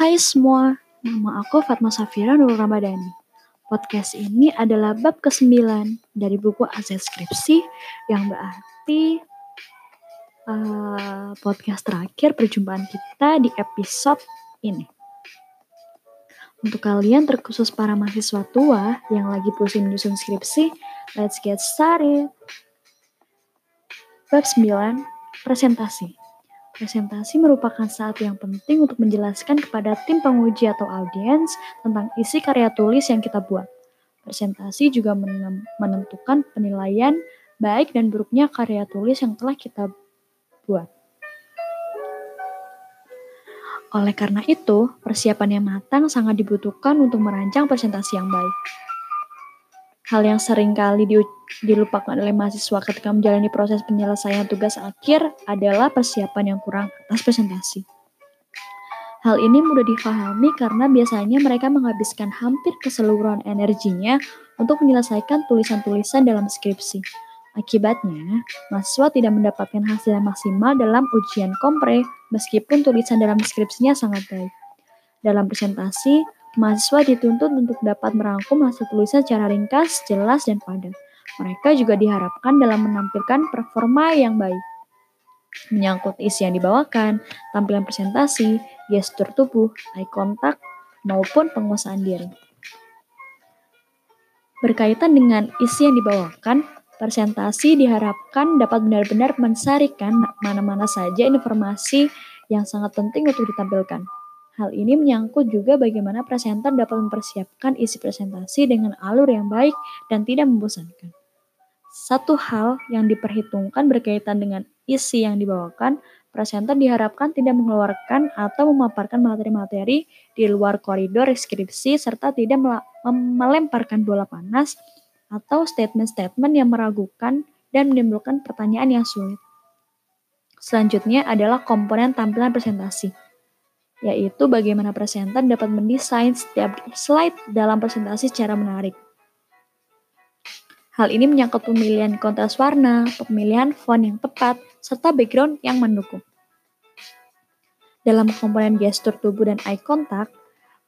Hai semua, nama aku Fatma Safira Nur Ramadhani. Podcast ini adalah bab ke-9 dari buku Aset Skripsi yang berarti uh, podcast terakhir perjumpaan kita di episode ini. Untuk kalian terkhusus para mahasiswa tua yang lagi pusing menyusun skripsi, let's get started. Bab 9, presentasi. Presentasi merupakan saat yang penting untuk menjelaskan kepada tim penguji atau audiens tentang isi karya tulis yang kita buat. Presentasi juga menentukan penilaian baik dan buruknya karya tulis yang telah kita buat. Oleh karena itu, persiapan yang matang sangat dibutuhkan untuk merancang presentasi yang baik. Hal yang sering kali dilupakan oleh mahasiswa ketika menjalani proses penyelesaian tugas akhir adalah persiapan yang kurang atas presentasi. Hal ini mudah difahami karena biasanya mereka menghabiskan hampir keseluruhan energinya untuk menyelesaikan tulisan-tulisan dalam skripsi. Akibatnya, mahasiswa tidak mendapatkan hasil yang maksimal dalam ujian kompre meskipun tulisan dalam skripsinya sangat baik. Dalam presentasi, Mahasiswa dituntut untuk dapat merangkum hasil tulisan secara ringkas, jelas, dan padat. Mereka juga diharapkan dalam menampilkan performa yang baik. Menyangkut isi yang dibawakan, tampilan presentasi, gestur tubuh, eye contact, maupun penguasaan diri. Berkaitan dengan isi yang dibawakan, presentasi diharapkan dapat benar-benar mensarikan mana-mana saja informasi yang sangat penting untuk ditampilkan. Hal ini menyangkut juga bagaimana presenter dapat mempersiapkan isi presentasi dengan alur yang baik dan tidak membosankan. Satu hal yang diperhitungkan berkaitan dengan isi yang dibawakan, presenter diharapkan tidak mengeluarkan atau memaparkan materi-materi di luar koridor skripsi serta tidak melemparkan bola panas atau statement-statement yang meragukan dan menimbulkan pertanyaan yang sulit. Selanjutnya adalah komponen tampilan presentasi yaitu bagaimana presenter dapat mendesain setiap slide dalam presentasi secara menarik. Hal ini menyangkut pemilihan kontras warna, pemilihan font yang tepat, serta background yang mendukung. Dalam komponen gestur tubuh dan eye contact,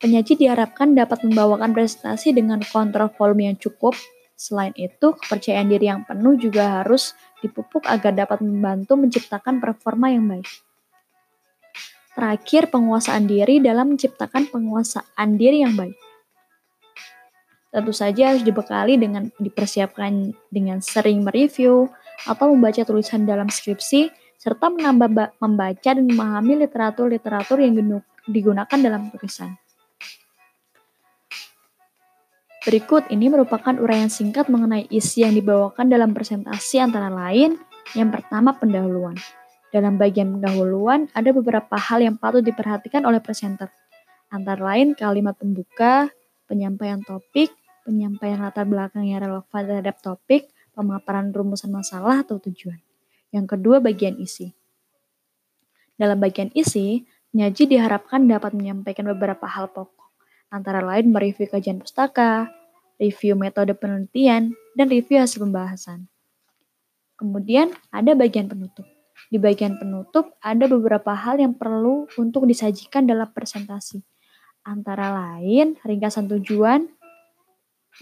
penyaji diharapkan dapat membawakan presentasi dengan kontrol volume yang cukup. Selain itu, kepercayaan diri yang penuh juga harus dipupuk agar dapat membantu menciptakan performa yang baik. Terakhir, penguasaan diri dalam menciptakan penguasaan diri yang baik. Tentu saja harus dibekali dengan dipersiapkan dengan sering mereview atau membaca tulisan dalam skripsi, serta menambah membaca dan memahami literatur-literatur yang digunakan dalam tulisan. Berikut ini merupakan uraian singkat mengenai isi yang dibawakan dalam presentasi antara lain, yang pertama pendahuluan. Dalam bagian pendahuluan, ada beberapa hal yang patut diperhatikan oleh presenter. Antara lain kalimat pembuka, penyampaian topik, penyampaian latar belakang yang relevan terhadap topik, pemaparan rumusan masalah atau tujuan. Yang kedua, bagian isi. Dalam bagian isi, penyaji diharapkan dapat menyampaikan beberapa hal pokok, antara lain mereview kajian pustaka, review metode penelitian, dan review hasil pembahasan. Kemudian ada bagian penutup. Di bagian penutup, ada beberapa hal yang perlu untuk disajikan dalam presentasi. Antara lain, ringkasan tujuan,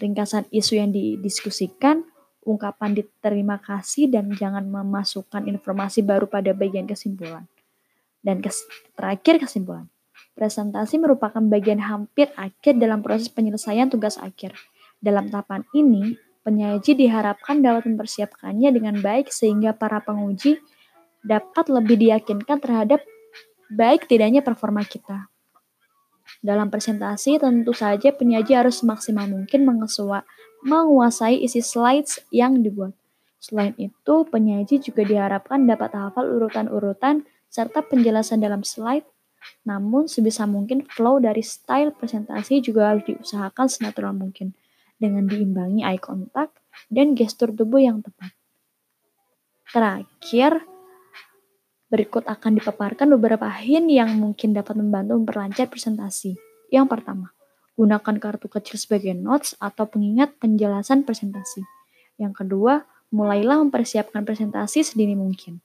ringkasan isu yang didiskusikan, ungkapan diterima kasih, dan jangan memasukkan informasi baru pada bagian kesimpulan. Dan kes terakhir kesimpulan. Presentasi merupakan bagian hampir akhir dalam proses penyelesaian tugas akhir. Dalam tahapan ini, penyaji diharapkan dapat mempersiapkannya dengan baik sehingga para penguji dapat lebih diyakinkan terhadap baik tidaknya performa kita. Dalam presentasi, tentu saja penyaji harus semaksimal mungkin menguasai isi slides yang dibuat. Selain itu, penyaji juga diharapkan dapat hafal urutan-urutan serta penjelasan dalam slide. Namun, sebisa mungkin flow dari style presentasi juga harus diusahakan senatural mungkin dengan diimbangi eye contact dan gestur tubuh yang tepat. Terakhir, Berikut akan dipaparkan beberapa hint yang mungkin dapat membantu memperlancar presentasi. Yang pertama, gunakan kartu kecil sebagai notes atau pengingat penjelasan presentasi. Yang kedua, mulailah mempersiapkan presentasi sedini mungkin.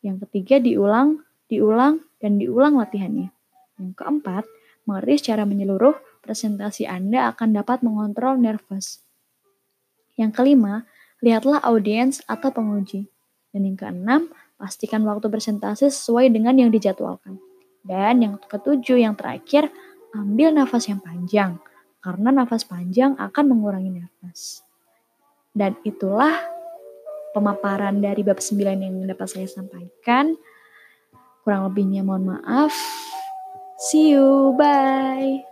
Yang ketiga, diulang, diulang, dan diulang latihannya. Yang keempat, Mengerti secara menyeluruh, presentasi Anda akan dapat mengontrol nervous. Yang kelima, lihatlah audiens atau penguji. Dan yang keenam, pastikan waktu presentasi sesuai dengan yang dijadwalkan. Dan yang ketujuh, yang terakhir, ambil nafas yang panjang. Karena nafas panjang akan mengurangi nervous. Dan itulah pemaparan dari bab 9 yang dapat saya sampaikan. Kurang lebihnya mohon maaf. See you, bye.